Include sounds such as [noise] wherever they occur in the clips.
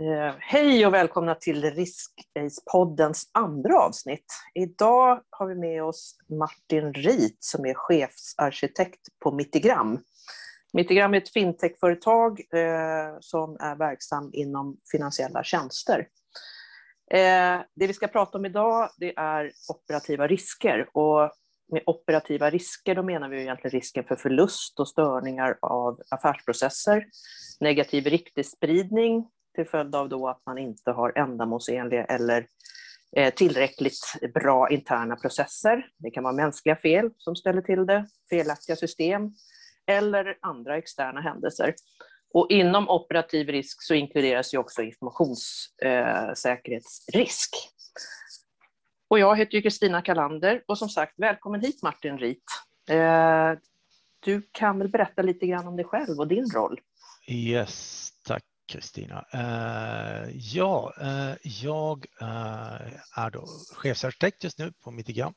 Eh, hej och välkomna till Risk-Ace-poddens andra avsnitt. Idag har vi med oss Martin Rit som är chefsarkitekt på Mittigram. Mittigram är ett fintechföretag eh, som är verksam inom finansiella tjänster. Eh, det vi ska prata om idag det är operativa risker. Och med operativa risker då menar vi egentligen risken för förlust och störningar av affärsprocesser, negativ ryktesspridning, till följd av då att man inte har ändamålsenliga eller eh, tillräckligt bra interna processer. Det kan vara mänskliga fel som ställer till det, felaktiga system eller andra externa händelser. Och inom operativ risk så inkluderas ju också informationssäkerhetsrisk. Eh, och jag heter Kristina Kalander och som sagt, välkommen hit Martin Rit. Eh, du kan väl berätta lite grann om dig själv och din roll? Yes, tack Kristina. Uh, ja, uh, jag uh, är då chefsarkitekt just nu på Mitigam.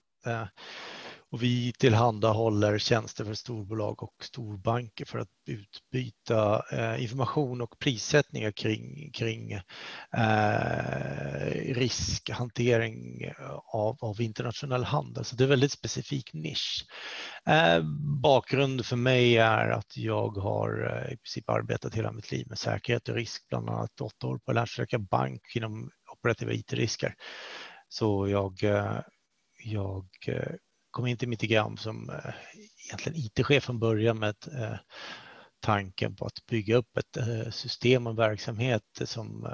Och vi tillhandahåller tjänster för storbolag och storbanker för att utbyta eh, information och prissättningar kring, kring eh, riskhantering av, av, internationell handel. Så det är en väldigt specifik nisch. Eh, bakgrund för mig är att jag har eh, i princip arbetat hela mitt liv med säkerhet och risk, bland annat åtta år på Länsstyrka Bank inom operativa IT-risker. Så jag, eh, jag eh, kom in till Mitigram som eh, egentligen IT-chef från början med eh, tanken på att bygga upp ett eh, system och verksamhet som,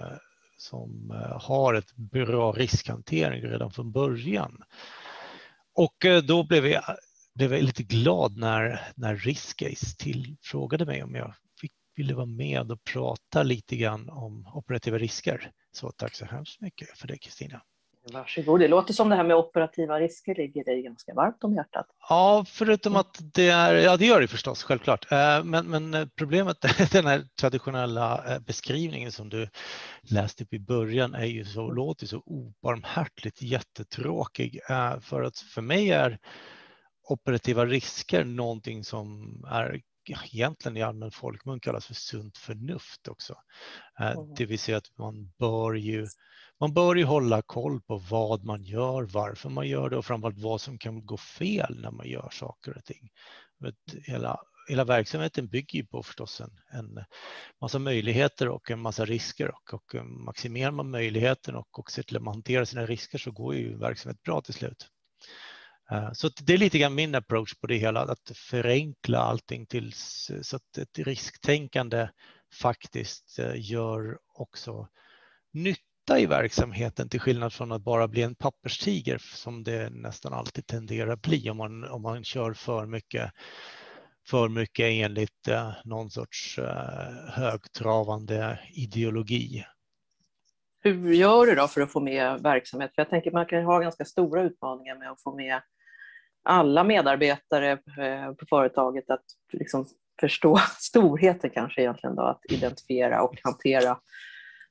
som har ett bra riskhantering redan från början. Och då blev jag, blev jag lite glad när, när Riskcase tillfrågade mig om jag fick, ville vara med och prata lite grann om operativa risker. Så tack så hemskt mycket för det Kristina. Varsågod. Det låter som det här med operativa risker ligger dig ganska varmt om hjärtat. Ja, förutom att det är, ja det gör det förstås, självklart. Eh, men, men problemet, [laughs] den här traditionella eh, beskrivningen som du läste upp i början är ju så, låter så obarmhärtigt jättetråkig. Eh, för att för mig är operativa risker någonting som är egentligen i allmän folkmun kallas för sunt förnuft också. Det vill säga att man bör ju man bör ju hålla koll på vad man gör, varför man gör det och framförallt vad som kan gå fel när man gör saker och ting. Hela, hela verksamheten bygger ju på förstås en, en massa möjligheter och en massa risker och, och maximerar man möjligheten och, och ser till att man hanterar sina risker så går ju verksamhet bra till slut. Eh, så det är lite grann min approach på det hela, att förenkla allting till så att ett risktänkande faktiskt eh, gör också nytta i verksamheten till skillnad från att bara bli en papperstiger som det nästan alltid tenderar att bli om man, om man kör för mycket, för mycket enligt eh, någon sorts eh, högtravande ideologi. Hur gör du då för att få med verksamhet? För jag tänker man kan ha ganska stora utmaningar med att få med alla medarbetare eh, på företaget att liksom förstå [laughs] storheten kanske egentligen då, att identifiera och hantera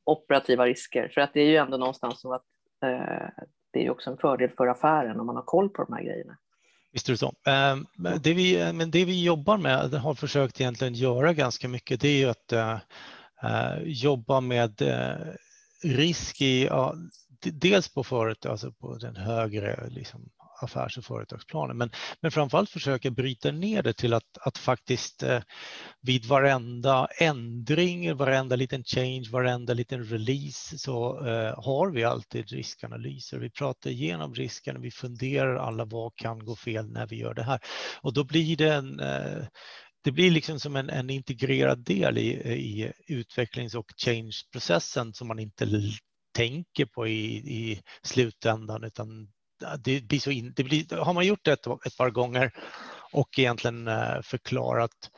operativa risker. För att det är ju ändå någonstans så att eh, det är också en fördel för affären om man har koll på de här grejerna. Visst är det så. Eh, det vi, eh, men det vi jobbar med, har försökt egentligen göra ganska mycket, det är ju att eh, eh jobba med eh, risk i, ja, dels på företag, alltså på den högre liksom, affärs och företagsplaner. Men, men framförallt försöka bryta ner det till att, att faktiskt eh, vid varenda ändring, varenda liten change, varenda liten release så eh, har vi alltid riskanalyser. Vi pratar igenom riskerna, vi funderar alla vad kan gå fel när vi gör det här. Och då blir det en eh, det blir liksom som en, en integrerad del i, i utvecklings och change-processen som man inte tänker på i, i slutändan utan det blir så in, det blir, har man gjort det ett, ett par gånger och egentligen eh, förklarat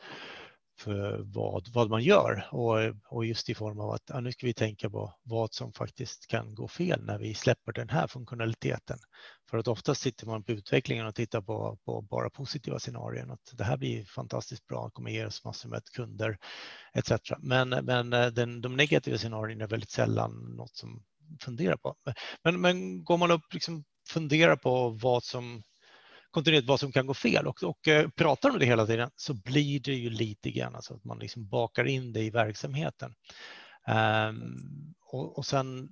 för vad, vad man gör och, och just i form av att ja, nu ska vi tänka på vad som faktiskt kan gå fel när vi släpper den här funktionaliteten. För att oftast sitter man på utvecklingen och tittar på, på bara positiva scenarion. Att det här blir fantastiskt bra, kommer ge oss massor med kunder etc. Men, men eh, den, de negativa scenarierna är väldigt sällan något som funderar på. Men, men går man upp liksom fundera på vad som kontinuerligt vad som kan gå fel och, och eh, pratar om det hela tiden så blir det ju lite grann alltså att man liksom bakar in det i verksamheten. Um, och, och sen,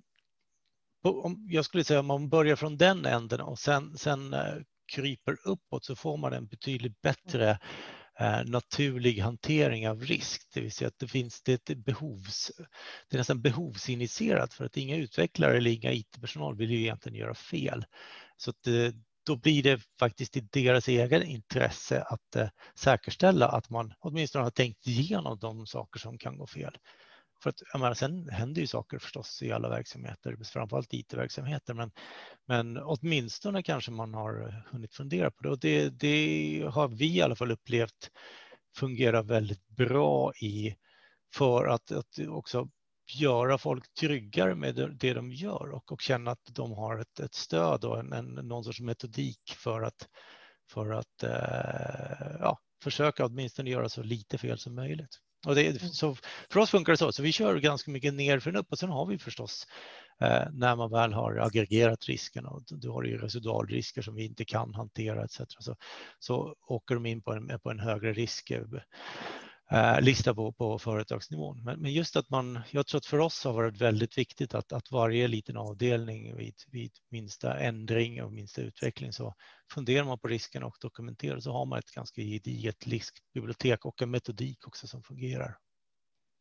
om, jag skulle säga om man börjar från den änden och sen, sen eh, kryper uppåt så får man en betydligt bättre Eh, naturlig hantering av risk, det vill säga att det finns det ett behovs, det är nästan behovsinitierat för att inga utvecklare eller inga IT-personal vill ju egentligen göra fel. Så att det, då blir det faktiskt i deras egen intresse att eh, säkerställa att man åtminstone har tänkt igenom de saker som kan gå fel. För att, menar, sen händer ju saker förstås i alla verksamheter, framförallt IT-verksamheter, men, men åtminstone kanske man har hunnit fundera på det och det, det har vi i alla fall upplevt fungerar väldigt bra i för att, att också göra folk tryggare med det de gör och, och känna att de har ett, ett stöd och en, en, någon sorts metodik för att, för att eh, ja, försöka åtminstone göra så lite fel som möjligt. Och det, så för oss funkar det så, så vi kör ganska mycket ner för upp och sen har vi förstås eh, när man väl har aggregerat risken och då har ju residualrisker som vi inte kan hantera etc. Så, så åker de in på en, på en högre risk eh, eh, lista på, på företagsnivån. Men, men, just att man, jag tror att för oss har varit väldigt viktigt att, att varje liten avdelning vid, vid minsta ändring och minsta utveckling så funderar man på risken och dokumenterar så har man ett ganska gediget riskbibliotek och en metodik också som fungerar.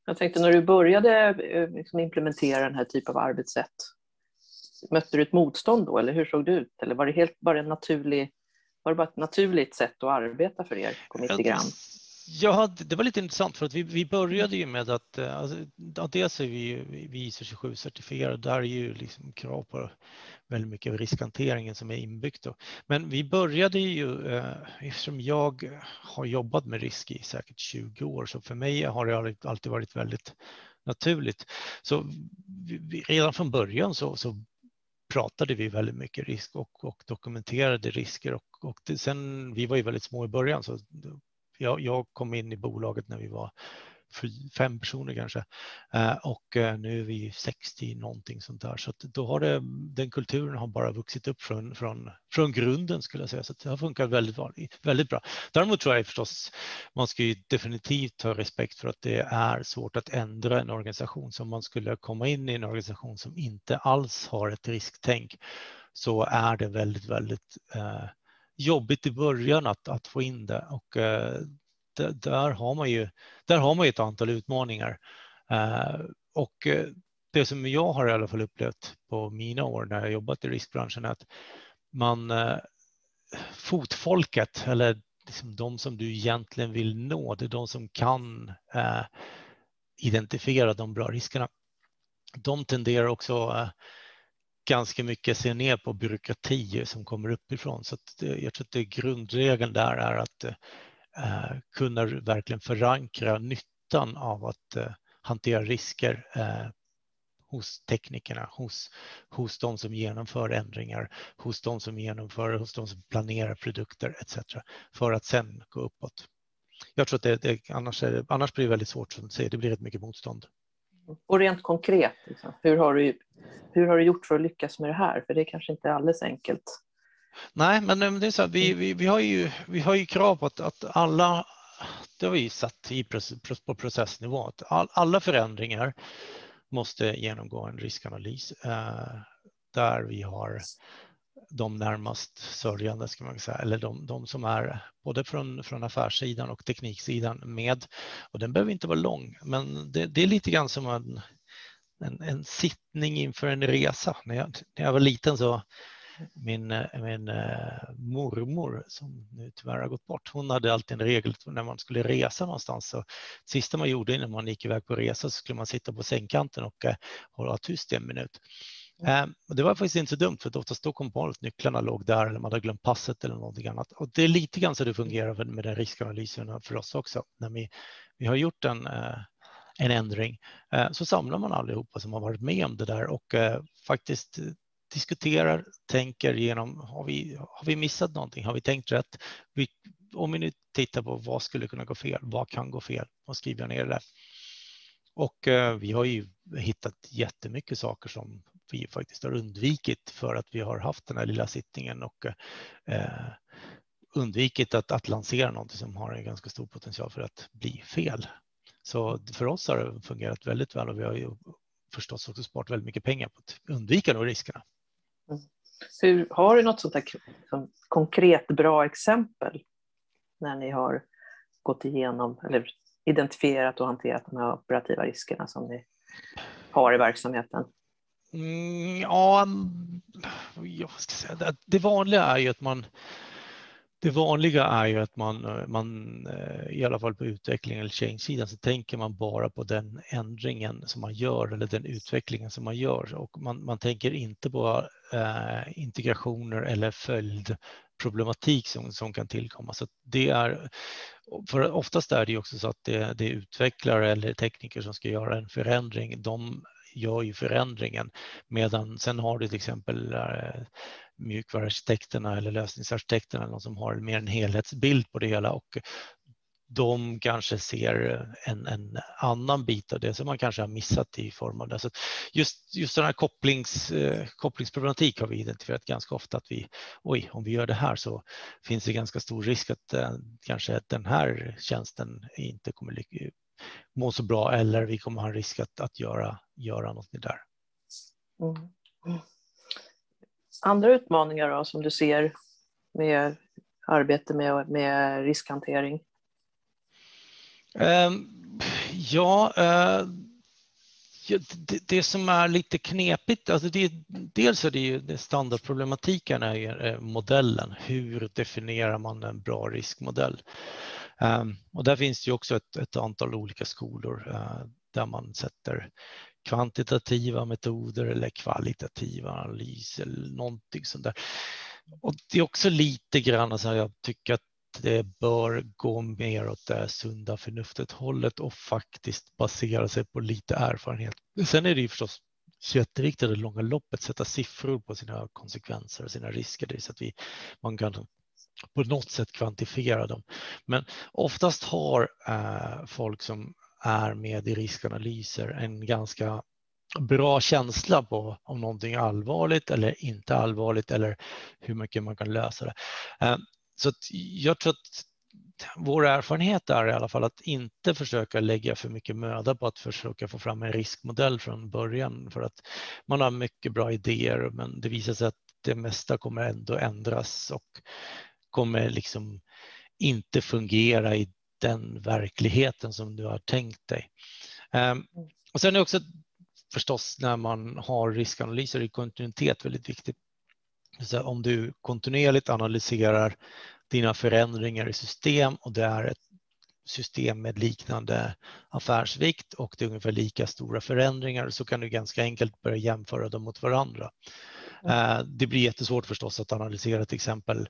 Jag tänkte när du började eh, liksom implementera den här typen av arbetssätt, mötte du ett motstånd då eller hur såg det ut? Eller var det helt bara en naturlig, var det bara ett naturligt sätt att arbeta för er på Mittigram? Ja, det var lite intressant för att vi, vi började ju med att, eh, alltså, dels är vi, vi ISO 27 certifierade, där är ju liksom krav på väldigt mycket av riskhanteringen som är inbyggt. Då. Men vi började ju, eh, eftersom jag har jobbat med risk i säkert 20 år, så för mig har det alltid varit väldigt naturligt. Så vi, redan från början så, så pratade vi väldigt mycket risk och, och dokumenterade risker och, och det, sen, vi var ju väldigt små i början så jag, jag kom in i bolaget när vi var fem personer kanske. Eh, och eh, nu är vi 60 någonting sånt där. Så att då har det, den kulturen har bara vuxit upp från, från, från grunden skulle jag säga. Så det har funkat väldigt, väldigt bra. Däremot tror jag förstås man ska ju definitivt ha respekt för att det är svårt att ändra en organisation. Så om man skulle komma in i en organisation som inte alls har ett risktänk så är det väldigt, väldigt eh, jobbigt i början att, att få in det och eh, där, har man ju, där har man ju ett antal utmaningar. Eh, och eh, det som jag har i alla fall upplevt på mina år när jag jobbat i riskbranschen är att man eh, fotfolket eller liksom de som du egentligen vill nå, det är de som kan eh, identifiera de bra riskerna. De tenderar också ganska mycket ser ner på byråkrati som kommer uppifrån. Så jag tror att det grundregeln där är att eh, kunna verkligen förankra nyttan av att eh, hantera risker eh, hos teknikerna, hos, hos de som genomför ändringar, hos de som genomför, hos de som planerar produkter etc. för att sen gå uppåt. Jag tror att det, det annars, är, annars blir det väldigt svårt, som du säger, det blir rätt mycket motstånd. Och rent konkret, liksom, hur, har du, hur har du gjort för att lyckas med det här? För det är kanske inte är alldeles enkelt. Nej, men det är så här, vi, vi, vi, har ju, vi har ju krav på att, att alla, det har vi satt i, på processnivå, att all, alla förändringar måste genomgå en riskanalys eh, där vi har de närmast sörjande, ska man säga, eller de, de, som är både från, från affärssidan och tekniksidan med. Och den behöver inte vara lång, men det, det är lite grann som en, en, en, sittning inför en resa. När jag, när jag var liten så min, min eh, mormor, som nu tyvärr har gått bort, hon hade alltid en regel när man skulle resa någonstans. Så det sista man gjorde innan man gick iväg på resa så skulle man sitta på sängkanten och eh, hålla tyst i en minut. Eh, det var faktiskt inte så dumt för oftast då kom på att nycklarna låg där eller man hade glömt passet eller någonting annat. Och det är lite grann så det fungerar med den riskanalysen för oss också. När vi, vi har gjort en, eh, en ändring eh, så samlar man allihopa som har varit med om det där och eh, faktiskt diskuterar, tänker igenom, har vi, har vi missat någonting? Har vi tänkt rätt? Vi, om vi nu tittar på vad skulle kunna gå fel, vad kan gå fel och skriver ner det där. Och eh, vi har ju hittat jättemycket saker som vi faktiskt har undvikit för att vi har haft den här lilla sittningen och eh, undvikit att, att lansera något som har en ganska stor potential för att bli fel. Så för oss har det fungerat väldigt väl och vi har ju förstås också sparat väldigt mycket pengar på att undvika de riskerna. Mm. Hur, har du något sånt här som konkret bra exempel när ni har gått igenom eller identifierat och hanterat de här operativa riskerna som ni har i verksamheten? Mm, ja, jag ska säga, det vanliga är ju att man det vanliga är ju att man, man eh, i alla fall på utveckling eller change-sidan så tänker man bara på den ändringen som man gör eller den utvecklingen som man gör och man, man tänker inte på eh, integrationer eller följdproblematik som, som kan tillkomma. Så det är, för oftast är det ju också så att det, det är utvecklare eller tekniker som ska göra en förändring. De gör ju förändringen. Medan sen har du till exempel eh, mjukvaruarkitekterna eller lösningsarkitekterna någon som har mer en helhetsbild på det hela och de kanske ser eh, en, en, annan bit av det som man kanske har missat i form av det. Så just, just den här kopplings, eh, kopplingsproblematik har vi identifierat ganska ofta att vi, oj, om vi gör det här så finns det ganska stor risk att eh, kanske den här tjänsten inte kommer eh, må så bra eller vi kommer ha en risk att, att göra, göra något där. Mm. Mm andra utmaningar då, som du ser med arbete med, med riskhantering? Ehm, eh, ja, det, det, som är lite knepigt, alltså det, dels är det ju det standardproblematiken är eh, modellen. Hur definierar man en bra riskmodell? Ehm, och där finns det ju också ett, ett antal olika skolor eh, där man sätter kvantitativa metoder eller kvalitativa analyser eller någonting sånt där. Och det är också lite grann så här jag tycker att det bör gå mer åt det sunda förnuftet hållet och faktiskt basera sig på lite erfarenhet. Sen är det ju förstås jätteviktigt i det långa loppet sätta siffror på sina konsekvenser och sina risker. Det så att vi, man kan på något sätt kvantifiera dem. Men oftast har eh, folk som är med i riskanalyser en ganska bra känsla på om någonting är allvarligt eller inte allvarligt eller hur mycket man kan lösa det. Eh, så jag tror att vår erfarenhet är i alla fall att inte försöka lägga för mycket möda på att försöka få fram en riskmodell från början för att man har mycket bra idéer men det visar sig att det mesta kommer ändå ändras och kommer liksom inte fungera i den verkligheten som du har tänkt dig. Ehm, och sen är också förstås när man har riskanalyser i kontinuitet väldigt viktigt. Så om du kontinuerligt analyserar dina förändringar i system och det är ett system med liknande affärsvikt och det är ungefär lika stora förändringar så kan du ganska enkelt börja jämföra dem mot varandra. Eh, det blir jättesvårt förstås att analysera till exempel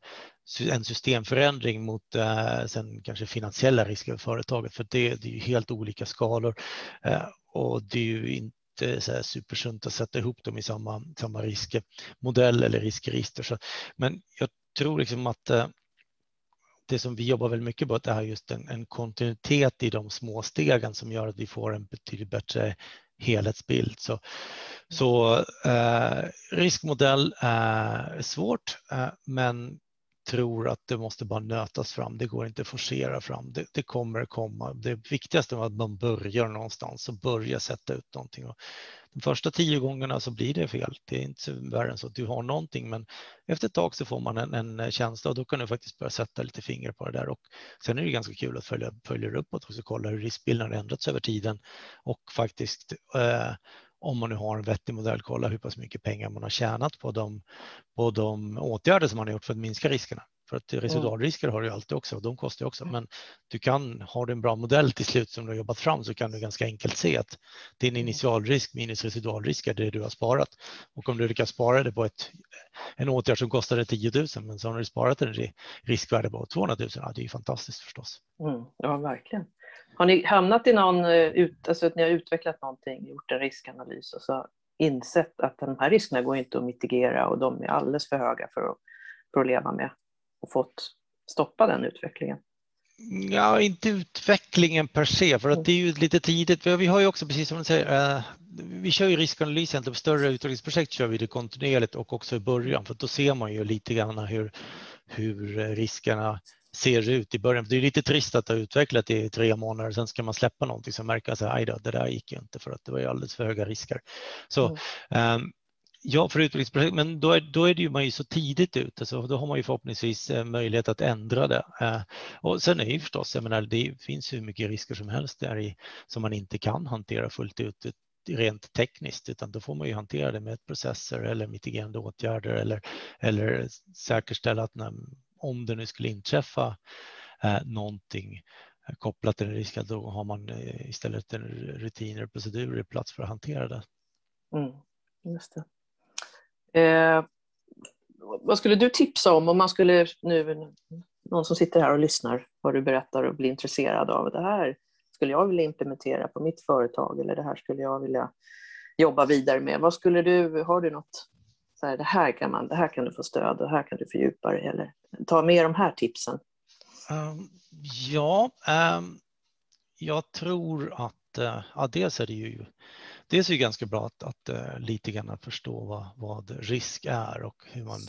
en systemförändring mot eh, sen kanske finansiella risker för företaget för det, det är ju helt olika skalor eh, och det är ju inte så supersunt att sätta ihop dem i samma, samma riskmodell eller riskregister. Så, men jag tror liksom att eh, det som vi jobbar väldigt mycket på är just en, en kontinuitet i de små stegen som gör att vi får en betydligt bättre helhetsbild. Så, så eh, riskmodell eh, är svårt, eh, men tror att det måste bara nötas fram. Det går inte att forcera fram. Det, det kommer komma. Det viktigaste är att man börjar någonstans och börjar sätta ut någonting. Och de första tio gångerna så blir det fel. Det är inte värre än så att du har någonting, men efter ett tag så får man en, en eh, känsla och då kan du faktiskt börja sätta lite finger på det där. Och sen är det ganska kul att följa, följa uppåt och kolla hur riskbilden har ändrats över tiden och faktiskt eh, om man nu har en vettig modell, kolla hur pass mycket pengar man har tjänat på de, på de åtgärder som man har gjort för att minska riskerna. För att residualrisker har du alltid också och de kostar också. Men du kan, har du en bra modell till slut som du har jobbat fram så kan du ganska enkelt se att din mm. initialrisk minus residualrisk är det du har sparat. Och om du lyckas spara det på ett, en åtgärd som kostade 10 000 men så har du sparat en riskvärde på 200 000, ja, det är ju fantastiskt förstås. Mm, ja, verkligen. Har ni hamnat i någon, eh, alltså att ni har utvecklat någonting, gjort en riskanalys och så insett att de här riskerna går inte att mitigera och de är alldeles för höga för att, för att leva med och fått stoppa den utvecklingen? Mm, ja, inte utvecklingen per se, för att det är ju lite tidigt. Vi har ju också, precis som du säger, eh, vi kör ju riskanalys på större utvecklingsprojekt kör vi det kontinuerligt och också i början, för då ser man ju lite grann hur, hur eh, riskerna ser ut i början. Det är lite trist att ha utvecklat det i tre månader, sen ska man släppa någonting som märker att aj då, det där gick ju inte för att det var ju alldeles för höga risker. Så mm. um, Ja, för utvecklingsprojekt, men då är, då är det ju man ju så tidigt ute så då har man ju förhoppningsvis eh, möjlighet att ändra det. Eh, och sen är ju förstås, jag menar, det finns hur mycket risker som helst där i som man inte kan hantera fullt ut rent tekniskt, utan då får man ju hantera det med processer eller mitigerande åtgärder eller, eller säkerställa att när, om det nu skulle inträffa eh, någonting eh, kopplat till en risk, då har man eh, istället en rutiner och procedurer i plats för att hantera det. Mm, just det. Eh, vad skulle du tipsa om om man skulle nu, någon som sitter här och lyssnar, vad du berättar och blir intresserad av det här skulle jag vilja implementera på mitt företag eller det här skulle jag vilja jobba vidare med. Vad skulle du, har du något, så här, det, här kan man, det här kan du få stöd och här kan du fördjupa dig eller ta med de här tipsen? Um, ja, um, jag tror att, uh, ja, dels är det ju dels är det ganska bra att, att uh, lite grann förstå vad, vad risk är och hur man,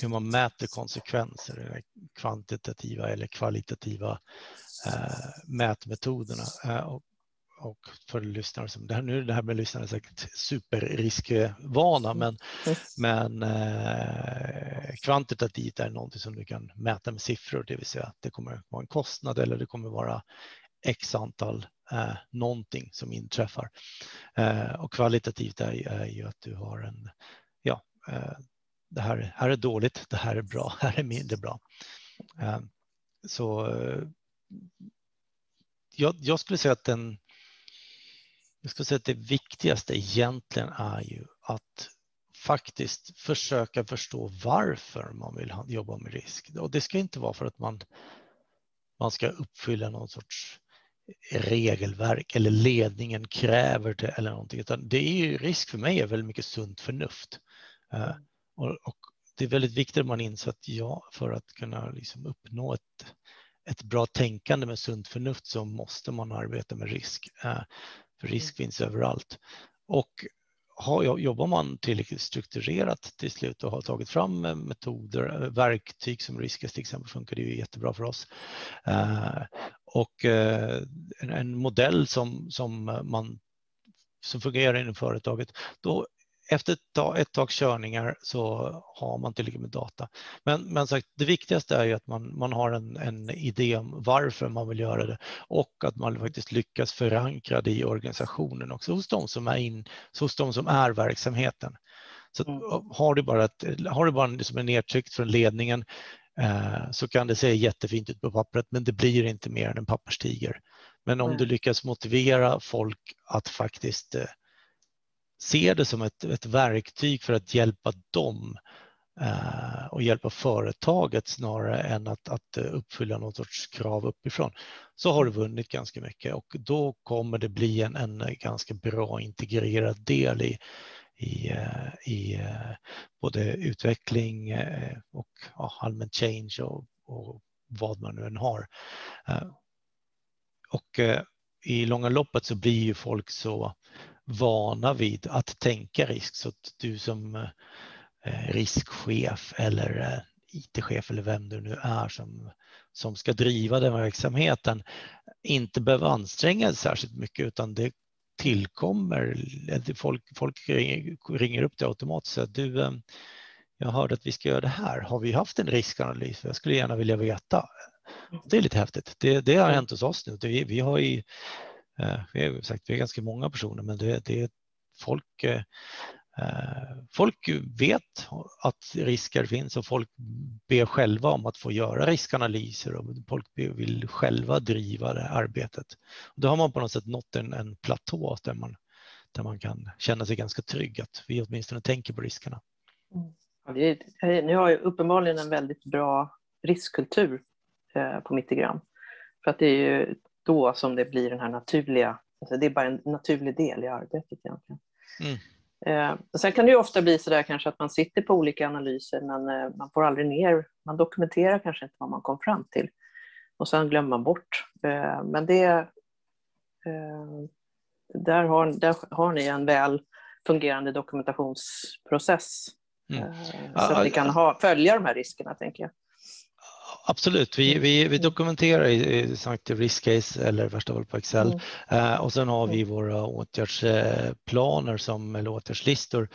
hur man mäter konsekvenser, kvantitativa eller kvalitativa uh, mätmetoderna. Uh, och, och för lyssnare som, det här, nu är det här med lyssnare säkert superriskvana, mm. men, men eh, kvantitativt är någonting som du kan mäta med siffror, det vill säga att det kommer vara en kostnad eller det kommer vara x antal eh, någonting som inträffar. Eh, och kvalitativt är, är ju att du har en, ja, eh, det här, här är dåligt, det här är bra, [laughs] här är mindre bra. Eh, så eh, jag, jag, skulle säga att den, jag skulle säga att det viktigaste egentligen är ju att faktiskt försöka förstå varför man vill jobba med risk. Och det ska inte vara för att man, man ska uppfylla någon sorts regelverk eller ledningen kräver det eller någonting, utan det är ju risk för mig är väldigt mycket sunt förnuft. Eh, och, och, det är väldigt viktigt att man inser att ja, för att kunna liksom uppnå ett, ett bra tänkande med sunt förnuft så måste man arbeta med risk. Eh, för risk finns överallt. Och har, jobbar man tillräckligt strukturerat till slut och har tagit fram metoder, verktyg som Riskas till exempel funkar det ju jättebra för oss. Eh, och eh, en modell som, som man som fungerar inom företaget, då efter ett, tag, ett tag körningar så har man tillräckligt med data. Men, men sagt, det viktigaste är ju att man, man har en, en idé om varför man vill göra det och att man faktiskt lyckas förankra det i organisationen också hos de som är, in, hos de som är verksamheten. Så mm. har du bara, ett, har du bara liksom en nedtryckt från ledningen eh, så kan det se jättefint ut på pappret men det blir inte mer än en papperstiger. Men om du lyckas motivera folk att faktiskt eh, ser det som ett, ett verktyg för att hjälpa dem eh, och hjälpa företaget snarare än att, att eh, uppfylla någon sorts krav uppifrån, så har du vunnit ganska mycket och då kommer det bli en, en ganska bra integrerad del i, i, eh, i eh, både utveckling och ja, allmän change och, och, vad man nu än har. Och i långa loppet så blir ju folk så vana vid att tänka risk. Så att du som eh, riskchef eller eh, IT-chef eller vem du nu är som, som ska driva den verksamheten inte behöver anstränga sig särskilt mycket utan det tillkommer, folk, folk ringer, upp dig automatiskt och säger du, eh, jag hörde att vi ska göra det här. Har vi haft en riskanalys? Jag skulle gärna vilja veta. Det är lite häftigt. Det, det har hänt hos oss nu. Vi, vi har Eh, Eh, vi är, sagt, vi är ganska många personer, men det, det är folk, eh, eh, folk vet att risker finns och folk ber själva om att få göra riskanalyser och folk vill själva driva det arbetet. Och då har man på något sätt nått en, en platå där man, där man kan känna sig ganska trygg att vi åtminstone tänker på riskerna. Mm. Ni har ju uppenbarligen en väldigt bra riskkultur eh, på Mittigram. För att det är ju då som det blir den här naturliga, alltså det är bara en naturlig del i arbetet egentligen. Mm. Eh, sen kan det ju ofta bli så där kanske att man sitter på olika analyser men eh, man får aldrig ner, man dokumenterar kanske inte vad man kom fram till och sen glömmer man bort. Eh, men det, eh, där, har, där har ni en väl fungerande dokumentationsprocess mm. Eh, så att ni kan ha, följa de här riskerna tänker jag. Absolut. Vi, vi, vi dokumenterar i, i risk case eller värsta fall på Excel mm. eh, och sen har vi mm. våra åtgärdsplaner som, eller åtgärdslistor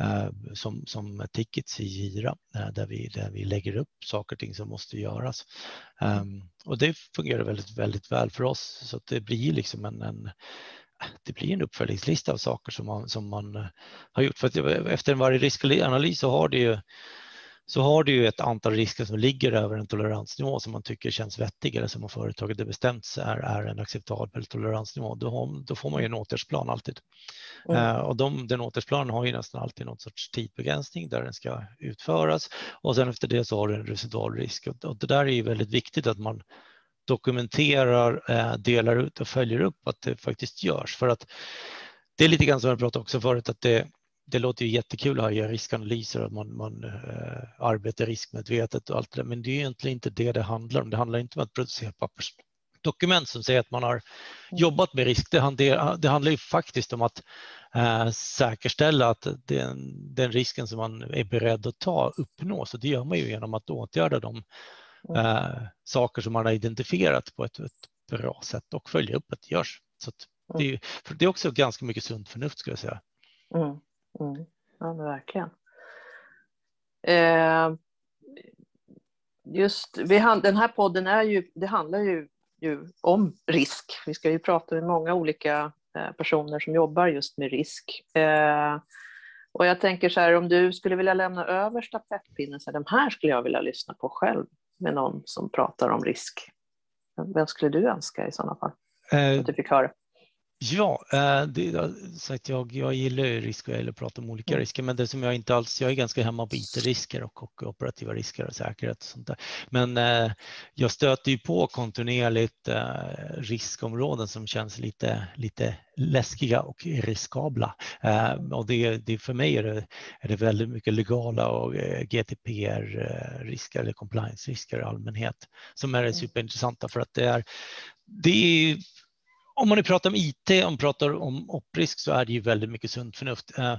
eh, som, som tickets i Gira eh, där, vi, där vi lägger upp saker och ting som måste göras. Um, och det fungerar väldigt, väldigt väl för oss så att det blir liksom en, en det blir en uppföljningslista av saker som man, som man har gjort. För att efter varje riskanalys så har det ju så har du ju ett antal risker som ligger över en toleransnivå som man tycker känns vettig eller som företaget har bestämt sig är, är en acceptabel toleransnivå. Då, har, då får man ju en åtgärdsplan alltid. Mm. Uh, och de, den åtgärdsplanen har ju nästan alltid någon sorts tidsbegränsning där den ska utföras och sen efter det så har du en residualrisk och, och det där är ju väldigt viktigt att man dokumenterar, uh, delar ut och följer upp att det faktiskt görs för att det är lite grann som jag pratade också förut att det det låter ju jättekul att göra riskanalyser och man, man äh, arbetar riskmedvetet och allt det där, men det är egentligen inte det det handlar om. Det handlar inte om att producera pappersdokument som säger att man har mm. jobbat med risk. Det, handlar, det handlar ju faktiskt om att äh, säkerställa att den, den, risken som man är beredd att ta uppnås och det gör man ju genom att åtgärda de äh, saker som man har identifierat på ett, ett, bra sätt och följa upp att det görs. Så det, är, det är också ganska mycket sunt förnuft skulle jag säga. Mm. Mm. Ja, men verkligen. Eh, just, vi, den här podden är ju, det handlar ju, ju, om risk. Vi ska ju prata med många olika eh, personer som jobbar just med risk. Eh, och jag tänker så här, om du skulle vilja lämna över stafettpinnen, så här, de här skulle jag vilja lyssna på själv med någon som pratar om risk. Vem skulle du önska i sådana fall? Eh, att du fick höra? Ja, eh, det, sagt, jag, jag gillar risk och jag gillar att prata om olika mm. risker, men det som jag inte alls, jag är ganska hemma på IT-risker och, och, operativa risker och säkerhet och sånt där. Men eh, jag stöter ju på kontinuerligt eh, riskområden som känns lite, lite läskiga och riskabla. Eh, och det, det, för mig är det, är det väldigt mycket legala och eh, GDPR-risker eller compliance-risker i allmänhet som är mm. superintressanta för att det är det är om man nu pratar om IT, om man pratar om opprisk så är det ju väldigt mycket sunt förnuft. Eh,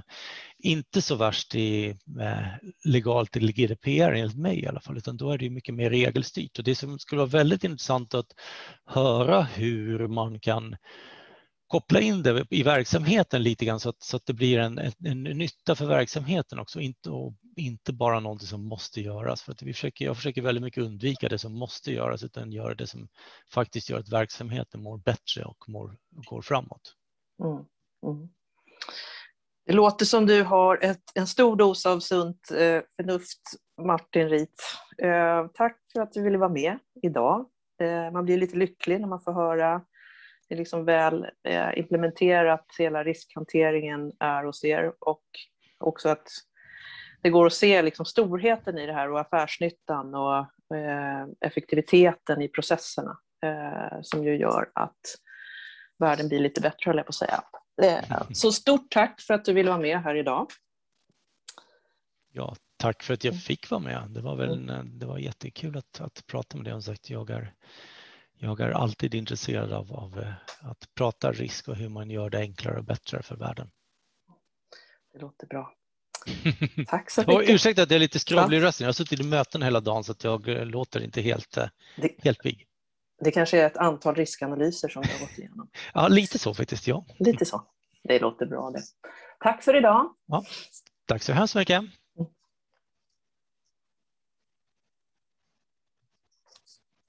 inte så värst i, eh, legalt i GDPR enligt mig i alla fall, utan då är det mycket mer regelstyrt. Och det som skulle vara väldigt intressant att höra hur man kan koppla in det i verksamheten lite grann så att, så att det blir en, en, en nytta för verksamheten också, inte, och inte bara någonting som måste göras. För att vi försöker, jag försöker väldigt mycket undvika det som måste göras utan göra det som faktiskt gör att verksamheten mår bättre och mår, går framåt. Mm. Mm. Det låter som du har ett, en stor dos av sunt eh, förnuft, Martin Rit. Eh, tack för att du ville vara med idag. Eh, man blir lite lycklig när man får höra det är liksom väl eh, implementerat, hela riskhanteringen är hos er och också att det går att se liksom storheten i det här och affärsnyttan och eh, effektiviteten i processerna eh, som ju gör att världen blir lite bättre, höll jag på att säga. Så stort tack för att du ville vara med här idag. Ja, tack för att jag fick vara med. Det var, väl en, det var jättekul att, att prata med dig. Som sagt, jag är jag är alltid intresserad av, av, eh, att prata risk och hur man gör det enklare och bättre för världen. Det låter bra. [laughs] Tack så mycket. ursäkta att jag är lite skrovlig i rösten. Jag har suttit i möten hela dagen så att jag eh, låter inte helt, eh, det, helt pigg. Det kanske är ett antal riskanalyser som du har gått igenom. [laughs] ja, lite så faktiskt. Ja. Lite så. Det låter bra det. Tack för idag. Ja, tack så hemskt mycket.